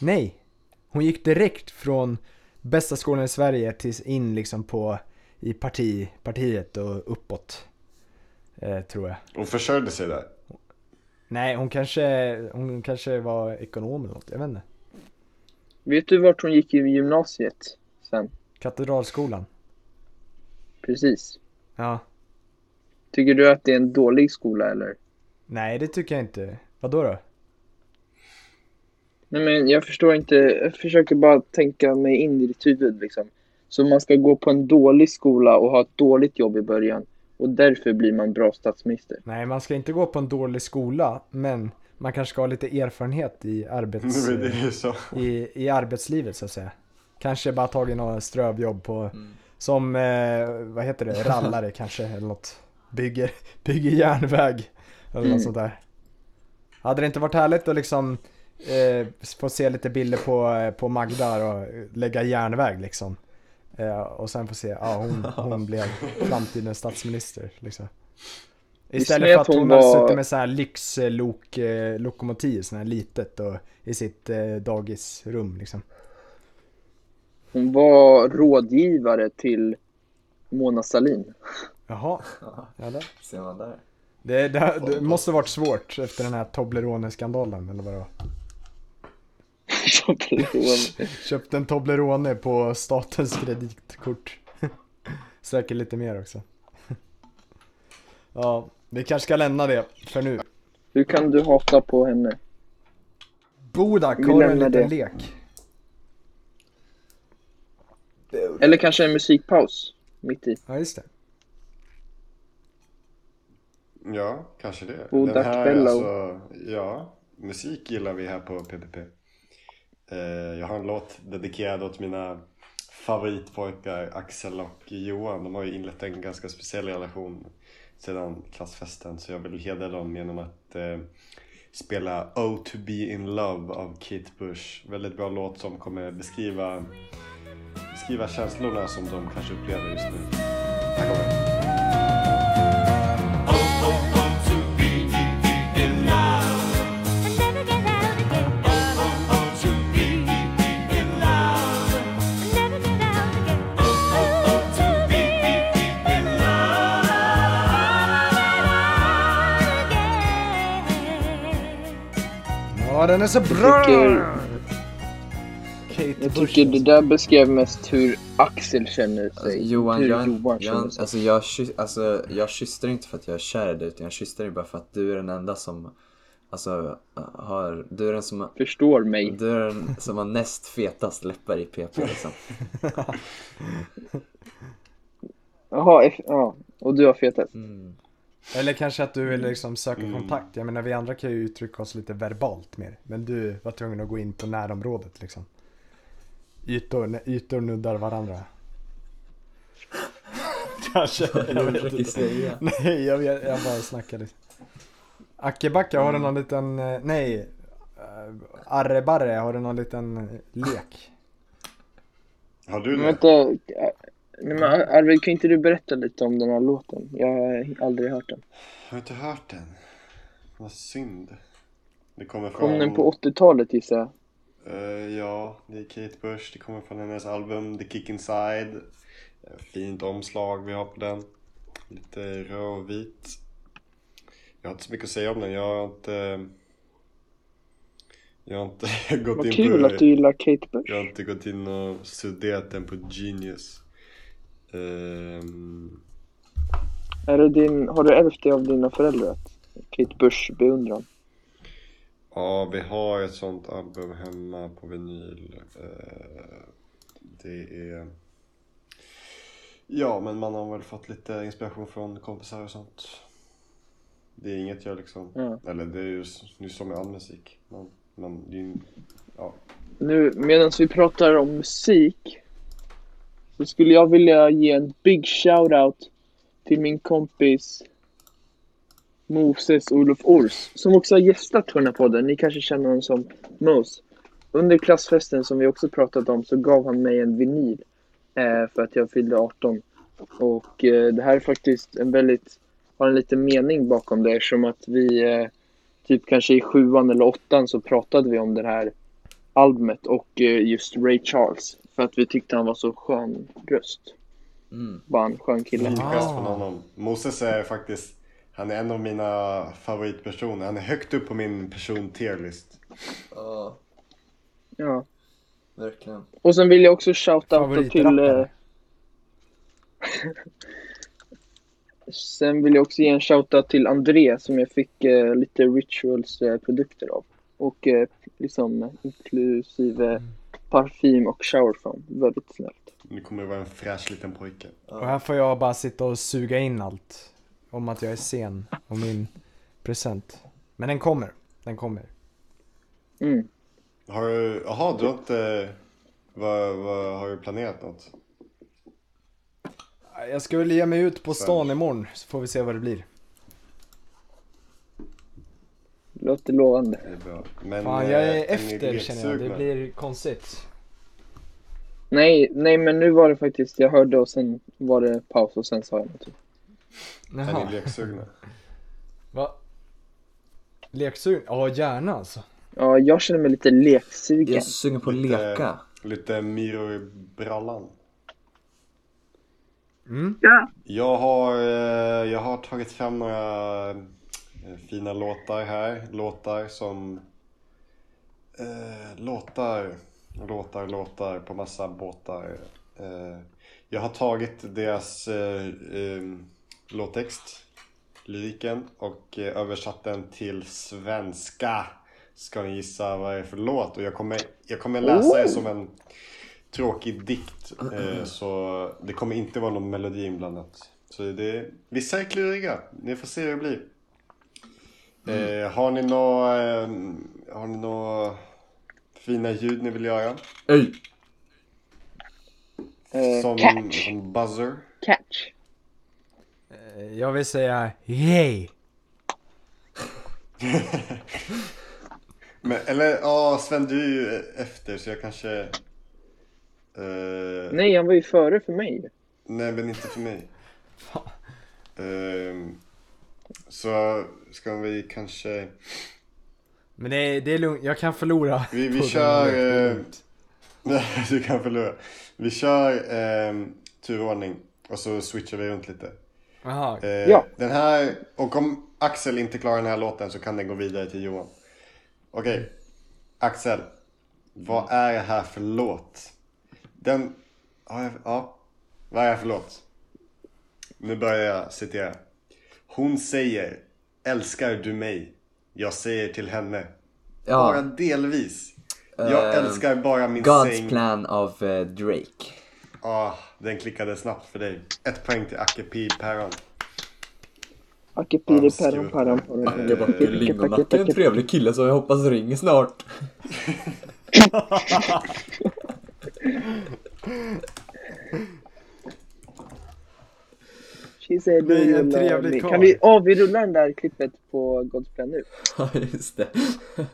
Nej. Hon gick direkt från bästa skolan i Sverige tills in liksom på i parti, partiet och uppåt. Eh, tror jag. Hon försörjde sig där. Nej, hon kanske, hon kanske var ekonom eller något. Jag vet inte. Vet du vart hon gick i gymnasiet, Sven? Katedralskolan. Precis. Ja. Tycker du att det är en dålig skola eller? Nej, det tycker jag inte. Vadå då? Nej men jag förstår inte, jag försöker bara tänka mig in i ditt huvud liksom. Så man ska gå på en dålig skola och ha ett dåligt jobb i början och därför blir man bra statsminister. Nej, man ska inte gå på en dålig skola, men man kanske ska ha lite erfarenhet i, arbets, Det är ju så. i, i arbetslivet så att säga. Kanske bara tagit några strövjobb på, Mm. som, eh, vad heter det, rallare kanske eller något. Bygger, bygger järnväg eller Mm. något sånt där. Hade det inte varit härligt att liksom eh, få se lite bilder på, eh, på Magda och lägga järnväg liksom. Eh, och sen få se, ja hon, hon blev framtidens statsminister liksom. Istället för att hon hon har suttit med så här lyxlok, eh, sån här litet och i sitt eh, dagisrum liksom. Hon var rådgivare till Mona Sahlin. Jaha, ja, där. Ser man där? Det, det, det måste varit svårt efter den här Toblerone-skandalen eller vad det var. Köpte en Toblerone på statens kreditkort. Säkert lite mer också. Ja, vi kanske ska lämna det för nu. Hur kan du hata på henne? Bodak, har du en liten det. lek? Eller kanske en musikpaus mitt i. Ja, just det. Ja, kanske det. Bodak Den här, Bellow. alltså, ja, musik gillar vi här på PPP. Eh, jag har en låt dedikerad åt mina favoritpojkar Axel och Johan. De har ju inlett en ganska speciell relation sedan klassfesten så jag vill hedra dem genom att eh, spela Oh to be in love av Kate Bush. Väldigt bra låt som kommer beskriva, beskriva känslorna som de kanske upplever just nu. Här kommer den. Den är så bra! tycker- Kate Jag Bush, tycker det alltså. där beskrev mest hur Axel känner sig. Alltså, Johan, hur jag, Johan känner jag, sig. alltså, jag, alltså, jag kysste dig inte för att jag är kär i dig utan jag kysste dig bara för att du är den enda som Alltså, har, du är den som Förstår mig. Du är den som har näst fetast läppar i PP liksom Jaha, ja. Och du har fetat. mm. Eller kanske att du vill liksom söka Mm. kontakt. Jag menar vi andra kan ju uttrycka oss lite verbalt mer. Men du var tvungen att gå in på närområdet liksom. Ytor, ytor nuddar varandra. kanske. Jag vet inte. Nej, jag, vet, jag bara snackade. Ackebacke, har du någon liten, eh, nej. eh, Arrebarre, har du någon liten lek? Har du det? vänta. Nej, men Ar- Arvid, kan inte du berätta lite om den här låten? Jag har aldrig hört den. Har inte hört den? Vad synd. Det kommer från... Kom den på 80-talet gissar jag? Eh, ja, det är Kate Bush. Det kommer från hennes album The Kick Inside. Eh, Fint omslag vi har på den. Lite rödvit. Jag har inte så mycket att säga om den. Jag har inte... Jag har inte gått Vad in kul på... att du gillar Kate Bush. Jag har inte gått in och studerat den på Genius. Ehm, Är det din, har du ärvt det av dina föräldrar? Kate Bush beundran. Ja, vi har ett sånt album hemma på vinyl. Eh, Det är... Ja, men man har väl fått lite inspiration från kompisar och sånt. Det är inget jag liksom... Ja. Eller det är ju är som med all musik. Man, man, det är ju... Ja. Nu medan vi pratar om musik så skulle jag vilja ge en big shout-out till min kompis Moses Olof Ors som också har gästat på den här podden. Ni kanske känner honom som Mos. Under klassfesten som vi också pratat om så gav han mig en vinyl eh, för att jag fyllde 18. Och eh, det här är faktiskt en väldigt, har en liten mening bakom det eftersom att vi eh, typ kanske i sjuan eller åttan så pratade vi om det här albumet och eh, just Ray Charles. För att vi tyckte han var så skön röst. Mm. Var en skön kille. Fin Ah. gest från honom. Moses är faktiskt... Han är en av mina favoritpersoner. Han är högt upp på min person tierlist. Ja, Ja. verkligen Och sen vill jag också shouta till... Eh, Sen vill jag också ge en shoutout till André som jag fick eh, lite rituals eh, produkter av. Och eh, liksom inklusive parfym och shower foam. Väldigt snällt. Nu kommer det vara en fräsch liten pojke. Och här får jag bara sitta och suga in allt. Om att jag är sen och min present. Men den kommer. Den kommer. Mm. Har du, jaha du har inte, vad, vad, har du planerat något? Jag ska väl ge mig ut på stan imorgon så får vi se vad det blir. Låter lovande. Det är bra. Men, Fan jag är ni efter känner jag. Det blir konstigt. Nej, nej men nu var det faktiskt, jag hörde och sen var det paus och sen sa jag något. Är ni Jaha. leksugna? Va? Leksugen? Ja gärna alltså. Ja, jag känner mig lite leksugen. Jag är sugen på att Lite- leka. Lite myror i brallan. Mm. Ja. Jag har, eh, jag har tagit fram några fina låtar här. Låtar som... Eh, låtar, låtar, låtar på massa båtar. Eh, jag har tagit deras eh, eh, låttext, lyriken, och eh, översatt den till svenska. Ska ni gissa vad det är för låt? Och jag kommer, jag kommer läsa det som en tråkig dikt. Eh, så det kommer inte vara någon melodi inblandat. Så det, vissa är kluriga. Ni får se hur det blir. Eh, har ni några eh, har ni nå fina ljud ni vill göra? Öj! Eh, Som, catch. som buzzer? Catch. Eh, Jag vill säga yay. Men, eller ja, Sven du är ju efter så jag kanske... Eh, Nej, han var ju före för mig. Nej men inte för mig. Ehm, så ska vi kanske... Men det är, det är lugnt, jag kan förlora. Vi, vi kör... Eh, nej, du kan förlora. Vi kör eh, turordning och så switchar vi runt lite. Jaha. Eh, Ja. Den här, och om Axel inte klarar den här låten så kan den gå vidare till Johan. Okej, Axel. Vad är det här för låt? Den, ja, ja, vad är det här för låt? Nu börjar jag citera. Hon säger, älskar du mig? Jag säger till henne, bara Ja, delvis. Jag Eh, älskar bara min God's säng. Plan av eh, Drake. Ah, den klickade snabbt för dig. Ett poäng till Acke Pi Päron. Akepiri Ja, päron päron päron. Acke Backe Lingonacke, en trevlig kille som jag hoppas ringer snart. Said Nej, you en trevlig karl. Kan vi, åh, vi rullar den där klippet på God's Plan nu. Ja, just det.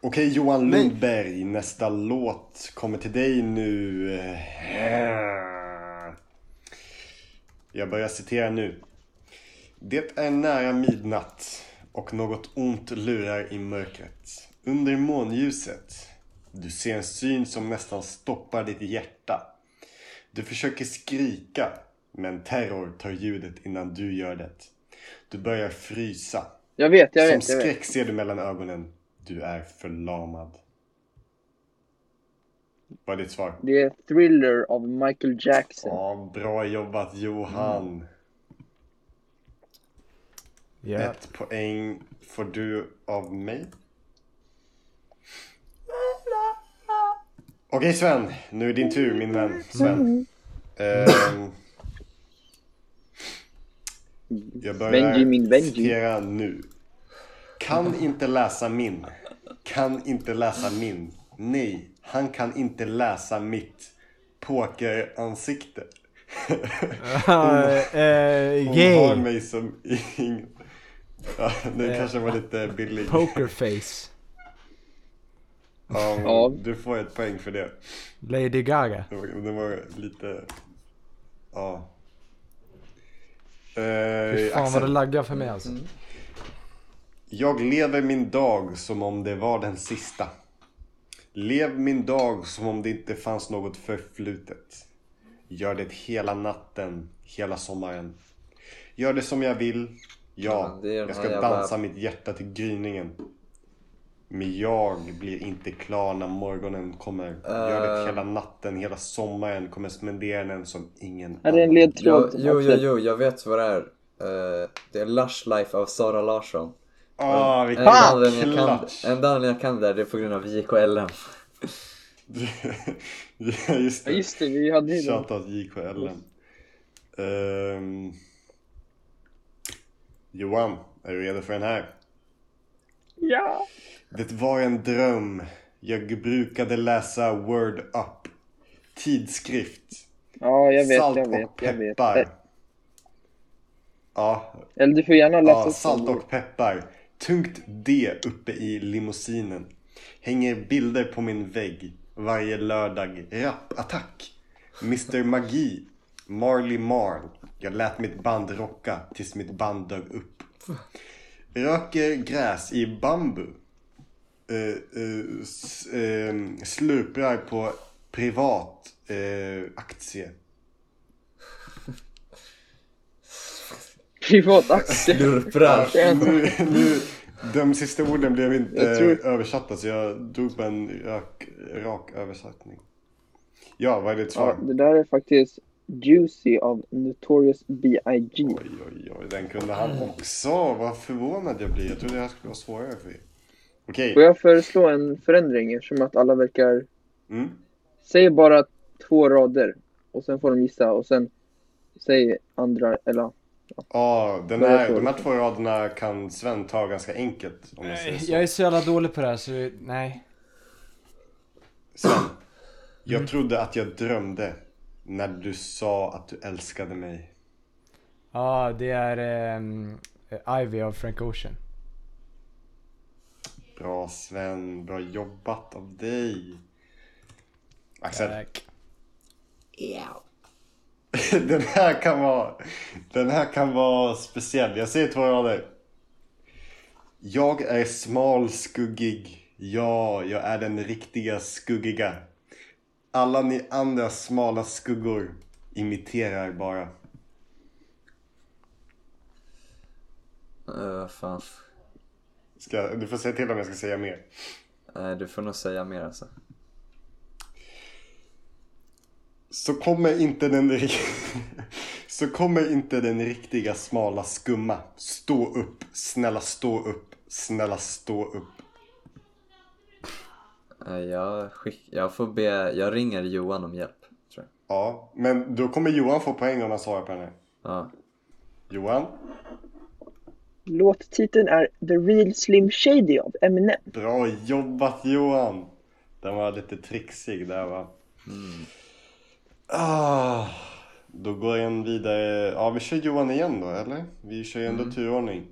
Okej Johan Nej. Lundberg, nästa låt kommer till dig nu. Jag börjar citera nu. Det är nära midnatt och något ont lurar i mörkret. Under månljuset. Du ser en syn som nästan stoppar ditt hjärta. Du försöker skrika, men terror tar ljudet innan du gör det. Du börjar frysa. Jag vet, jag Som vet, vet. skräck ser du mellan ögonen. Du är förlamad. Vad är ditt svar? Det är Thriller av Michael Jackson. Ja, bra jobbat Johan. Ja. Ett poäng får du av mig. Okej Sven, nu är din tur min vän Sven. Ehm, jag börjar Benjamin, Benji. citera nu. Kan inte läsa min. Kan inte läsa min. Nej, han kan inte läsa mitt pokeransikte. Ah, eh, Hon har mig som ingen... Ja, det kanske var lite billig. Pokerface. Ja, Ja. Du får ett poäng för det. Lady Gaga. Det var, det var lite... Ja. Eh, Fy fan vad det laggar för mig alltså. Jag lever min dag som om det var den sista. Lev min dag som om det inte fanns något förflutet. Gör det hela natten, hela sommaren. Gör det som jag vill. Ja, Ja, jag ska jävla- dansa mitt hjärta till gryningen. Men jag blir inte klar när morgonen kommer. Jag vet Eh. hela natten, hela sommaren kommer spendera den som ingen Är det en ledtråd? Jo, jo, jo, jag vet vad det är. Eh, det är Lush Life av Sara Larsson. Ah, vilken Enda anledningen jag kan, klatsch! enda anledningen jag kan det är det är på grund av JKLM. ja, just Ja det. just det, vi hade ju. Shoutout JKLM. Ehm, Johan, är du redo för den här? Ja! Det var en dröm. Jag brukade läsa Word Up. Tidskrift. Ja, jag vet, salt jag vet, och jag vet. peppar. Ja, Eller du får gärna läsa ja, salt och peppar. Tungt D uppe i limousinen. Hänger bilder på min vägg. Varje lördag. Rapattack. Mr Magi. Marley Marl. Jag lät mitt band rocka tills mitt band dök upp. Röker gräs i bambu. Eh, eh, s- eh, slurprar på privat eh, aktie. Privat aktie. Slurprar. Nu, nu, de sista orden blev inte Jag tror- översatta så jag drog på en rak, rak översättning. Ja, vad är ditt svar? Ja, det där är faktiskt Juicy av Notorious B.I.G. Oj, oj, oj, den kunde han också. Vad förvånad jag blir. Jag trodde det här skulle vara svårare för. Okej. Får jag föreslå en förändring eftersom att alla verkar... Mm. Säg bara två rader och sen får de gissa och sen säg andra, eller Ja, den Vad är här, de här två raderna kan Sven ta ganska enkelt. Om jag säger så. Jag är så jävla dålig på det här så nej. Sven, jag trodde att jag drömde när du sa att du älskade mig. Ja, det är ehm, Ivy av Frank Ocean. Bra Sven, bra jobbat av dig. Axel. Tack. Den här kan vara Den här kan vara speciell. Jag säger två rader. Jag är smal, skuggig. Ja, jag är den riktiga skuggiga. Alla ni andra smala skuggor imiterar bara. Uh, fan. Ska, du får säga till om jag ska säga mer. Nej, du får nog säga mer alltså. Så kommer inte den Så kommer inte den riktiga smala skumma. Stå upp, snälla stå upp, snälla stå upp. Eh, jag, skick, jag får be, jag ringer Johan om hjälp. Tror jag. Ja, men då kommer Johan få poäng om han svarar på den här. Ja. Johan, Låttiteln är The Real Slim Shady av Eminem. bra jobbat Johan! Den var lite trixig där va? Ah, då går en vidare. Ja, vi kör Johan igen då, eller? Vi kör ju ändå turordning.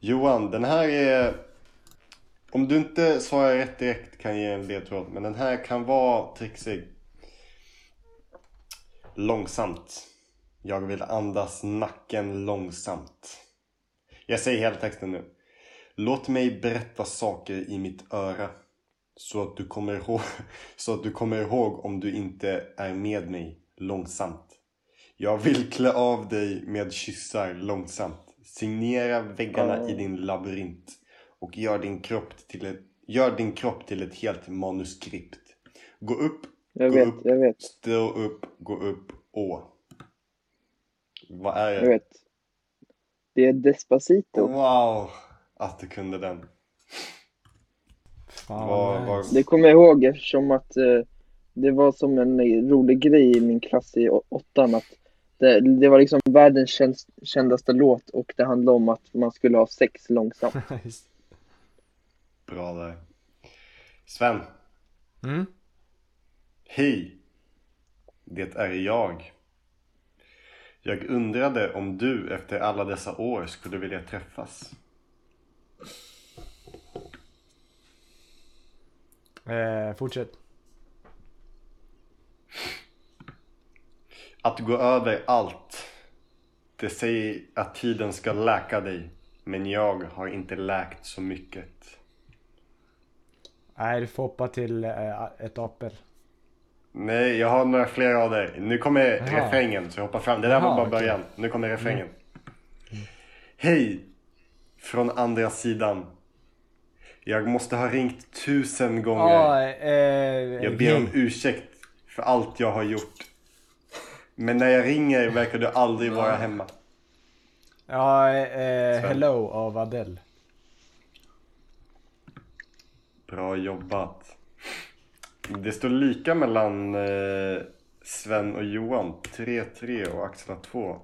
Johan, den här är... Om du inte svarar rätt direkt kan ge en ledtråd, men den här kan vara trixig. Långsamt. Jag vill andas nacken långsamt. Jag säger hela texten nu. Låt mig berätta saker i mitt öra. Så att du kommer ihåg, så att du kommer ihåg om du inte är med mig långsamt. Jag vill klä av dig med kyssar långsamt. Signera väggarna i din labyrint. Och gör din kropp till ett, gör din kropp till ett helt manuskript. Gå upp, Jag gå vet, upp, jag vet, stå upp, gå upp, å. Vad är jag det? vet. Det är Despacito. Wow! Att du kunde den. Fan vad- nice. Det kommer jag ihåg eftersom att eh, det var som en eh, rolig grej i min klass i åttan att det, det var liksom världens kändaste låt och det handlade om att man skulle ha sex långsamt. Bra där. Sven. Mm? Hej! Det är jag. Jag undrade om du efter alla dessa år skulle vilja träffas. Eh, fortsätt. Att gå över allt. Det säger att tiden ska läka dig. Men jag har inte läkt så mycket. Nej, du får hoppa till eh, ett apel. Nej, jag har några fler rader. Nu kommer Jaha. refrängen, så jag hoppar fram. Det där var Jaha, bara okej. början. Nu kommer refrängen. Hej! Från andra sidan. Jag måste ha ringt tusen gånger. Ja, eh, Jag ber om ursäkt för allt jag har gjort. Men när jag ringer verkar du aldrig vara hemma. Ja, eh, Sven. Hello av Adele. Bra jobbat. Det står lika mellan eh, Sven och Johan. 3-3 och Axel har 2.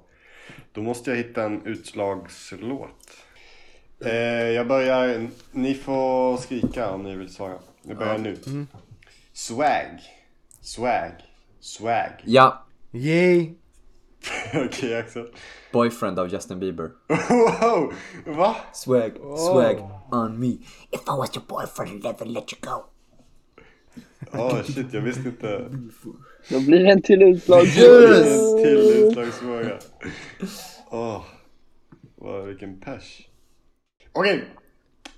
Då måste jag hitta en utslagslåt. Eh, jag börjar. Ni får skrika om ni vill svara. Jag börjar nu. Swag. Swag. Swag. Ja, Yay! Okej Axel. Boyfriend av Justin Bieber. Wow! Va? Swag, swag on me. If I was your boyfriend, I'd never let you go. Åh shit, jag visste inte. Då blir det en till utslag. Yes! En till utslagsfråga. Åh, vad, vilken pers. Okej,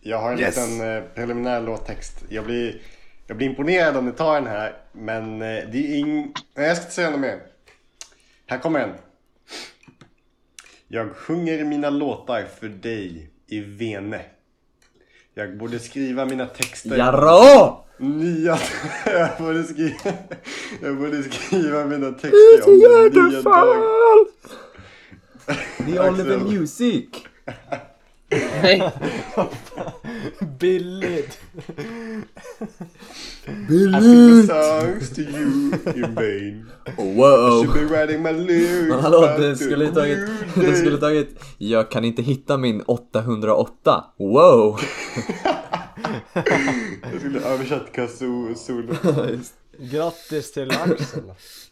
jag har en Yes. liten eh, preliminär låttext. Jag blir, jag blir imponerad om ni tar den här, men eh, det är ing... Nej, jag ska inte säga något mer. Här kommer en. Jag sjunger mina låtar för dig i Vene. Jag borde skriva mina texter Jarå! Nya... Jag borde skriva... Jag borde skriva mina texter om den nya dagen. The Oliver Music! Nej, Billigt! I sing the songs to you in vain. Wow! Should be writing my lyrics Men hallå, the skulle ju tagit, det skulle tagit Jag kan inte hitta min 808 Wow! Jag skulle översatt Kazoo solo. Grattis till Axel!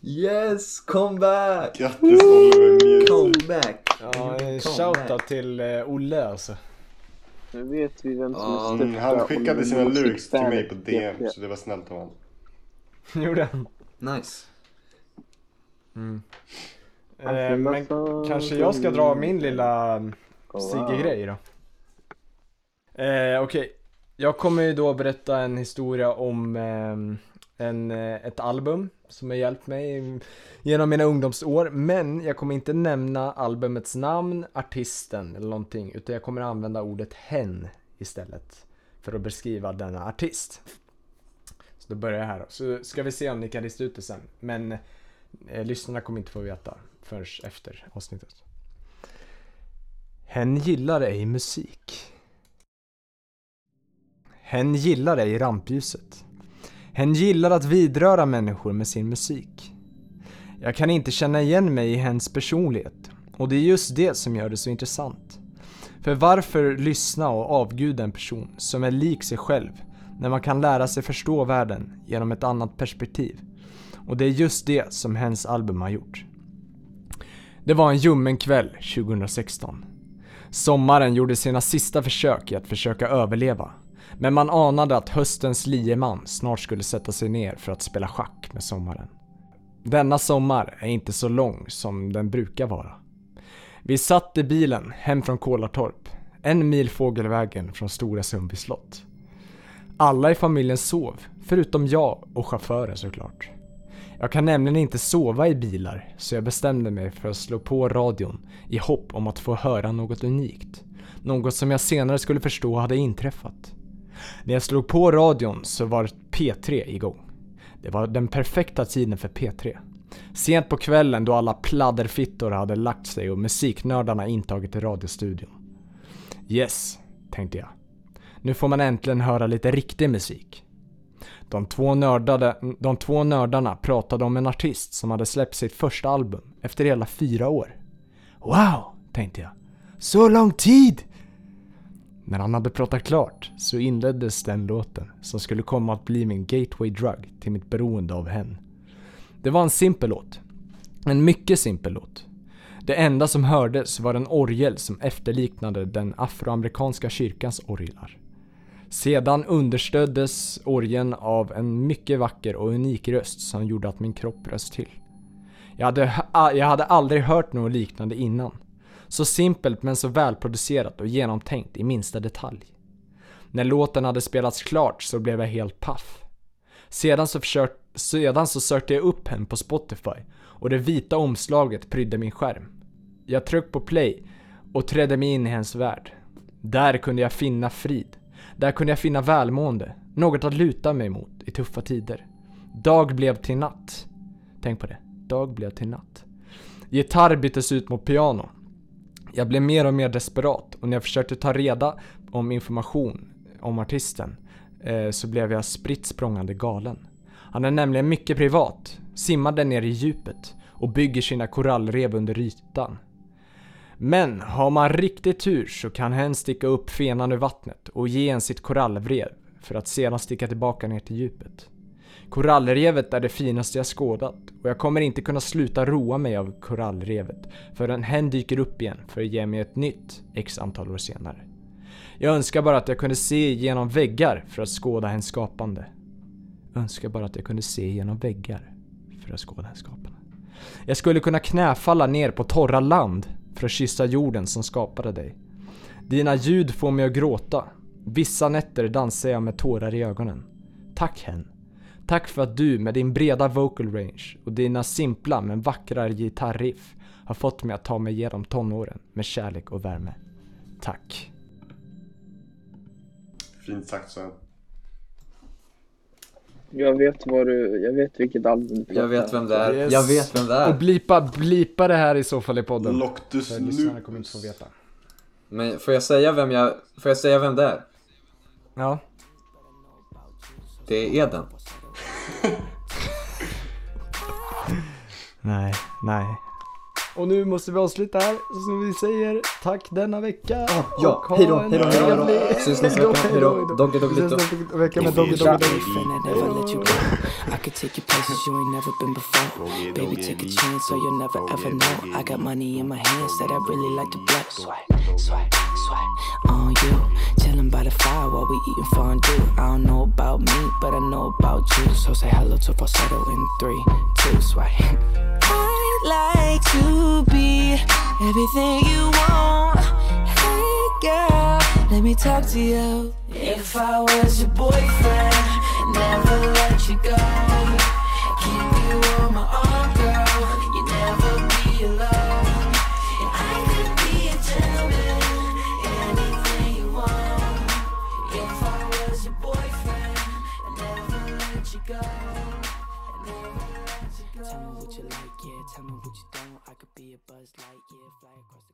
Yes, come back! Grattis Oliver Music. Come back! Ja, shoutout till eh, Olle alltså. Nu vet vi vem som är Mm, största Han skickade sina lyrics till mig på. DM så det var snällt av honom. Gjorde han? Nice Eh, men kanske jag ska dra min lilla Sigge-grej då. Eh, Okej, jag kommer ju då berätta en historia om ehm, en, eh, ett album som har hjälpt mig genom mina ungdomsår. Men jag kommer inte nämna albumets namn, artisten eller någonting. Utan jag kommer använda ordet hen istället. För att beskriva denna artist. Så då börjar jag här då. Så ska vi se om ni kan lista ut det sen. Men eh, lyssnarna kommer inte få veta förrän efter avsnittet. Hen gillar ej musik. Hen gillar ej rampljuset. Hen gillar att vidröra människor med sin musik. Jag kan inte känna igen mig i hens personlighet. Och det är just det som gör det så intressant. För varför lyssna och avguda en person som är lik sig själv när man kan lära sig förstå världen genom ett annat perspektiv? Och det är just det som hens album har gjort. Det var en ljummen kväll 2016. Sommaren gjorde sina sista försök i att försöka överleva. Men man anade att höstens lieman snart skulle sätta sig ner för att spela schack med sommaren. Denna sommar är inte så lång som den brukar vara. Vi satt i bilen hem från Kolartorp, en mil fågelvägen från Stora Sundby slott. Alla i familjen sov, förutom jag och chauffören såklart. Jag kan nämligen inte sova i bilar, så jag bestämde mig för att slå på radion i hopp om att få höra något unikt. Något som jag senare skulle förstå hade inträffat. När jag slog på radion så var P3 igång. Det var den perfekta tiden för P3. Sent på kvällen då alla pladderfittor hade lagt sig och musiknördarna intagit radiostudion. Yes, tänkte jag. Nu får man äntligen höra lite riktig musik. De två, nördade, de två nördarna pratade om en artist som hade släppt sitt första album efter hela fyra år. Wow, tänkte jag. Så lång tid! När han hade pratat klart så inleddes den låten som skulle komma att bli min gateway drug till mitt beroende av henne. Det var en simpel låt. En mycket simpel låt. Det enda som hördes var en orgel som efterliknade den afroamerikanska kyrkans orglar. Sedan understöddes orgeln av en mycket vacker och unik röst som gjorde att min kropp röst till. Jag hade, jag hade aldrig hört något liknande innan. Så simpelt men så välproducerat och genomtänkt i minsta detalj. När låten hade spelats klart så blev jag helt paff. Sedan så, försök, sedan så sökte jag upp henne på Spotify och det vita omslaget prydde min skärm. Jag tryckte på play och trädde mig in i hennes värld. Där kunde jag finna frid. Där kunde jag finna välmående, något att luta mig mot i tuffa tider. Dag blev till natt. Tänk på det. Dag blev till natt. Gitarr byttes ut mot piano. Jag blev mer och mer desperat och när jag försökte ta reda om information om artisten eh, så blev jag spritt språngande galen. Han är nämligen mycket privat, simmade ner i djupet och bygger sina korallrev under ytan. Men har man riktigt tur så kan hen sticka upp fenan ur vattnet och ge en sitt korallrev för att sedan sticka tillbaka ner till djupet. Korallrevet är det finaste jag skådat och jag kommer inte kunna sluta roa mig av korallrevet förrän hen dyker upp igen för att ge mig ett nytt x antal år senare. Jag önskar bara att jag kunde se genom väggar för att skåda hens skapande. Önskar bara att jag kunde se genom väggar för att skåda hens skapande. Jag skulle kunna knäfalla ner på torra land för att kyssa jorden som skapade dig. Dina ljud får mig att gråta. Vissa nätter dansar jag med tårar i ögonen. Tack hen. Tack för att du med din breda vocal range och dina simpla men vackra gitarriff har fått mig att ta mig igenom tonåren med kärlek och värme. Tack. Fint sagt Sven. Jag vet vad du, jag vet vilket album du Jag vet vem det är. Yes. Jag vet vem det Och är. blipa, blipa det här i så fall i podden. Loctus lyssnarna kommer inte få veta. Men får jag säga vem jag... Får jag säga vem det är? Ja. Det är Eden. Nej, nej. Och nu måste vi avsluta här, så vi säger tack denna vecka. ja, Och ha hejdå, en hejdå, hejdå, hejdå. trevlig- Syns nästa vecka, hejdå. Doggy, doggy, Vi ses doggy. nästa vecka med let you go. I could take you places you ain't never been before. Baby, take a chance so you'll never ever know. I got money in my hands that I really like to blow. Swipe, swipe, swipe on you. Chilling by the fire while we eating fondue. I don't know about me, but I know about you. So say hello to falsetto in three, two, swipe. I'd like to be everything you want. Hey girl, let me talk to you. If I was your boyfriend, never let you go. Keep you on my arm, go. Tell me what you like, yeah. Tell me what you don't. I could be a buzz light, yeah. Fly across.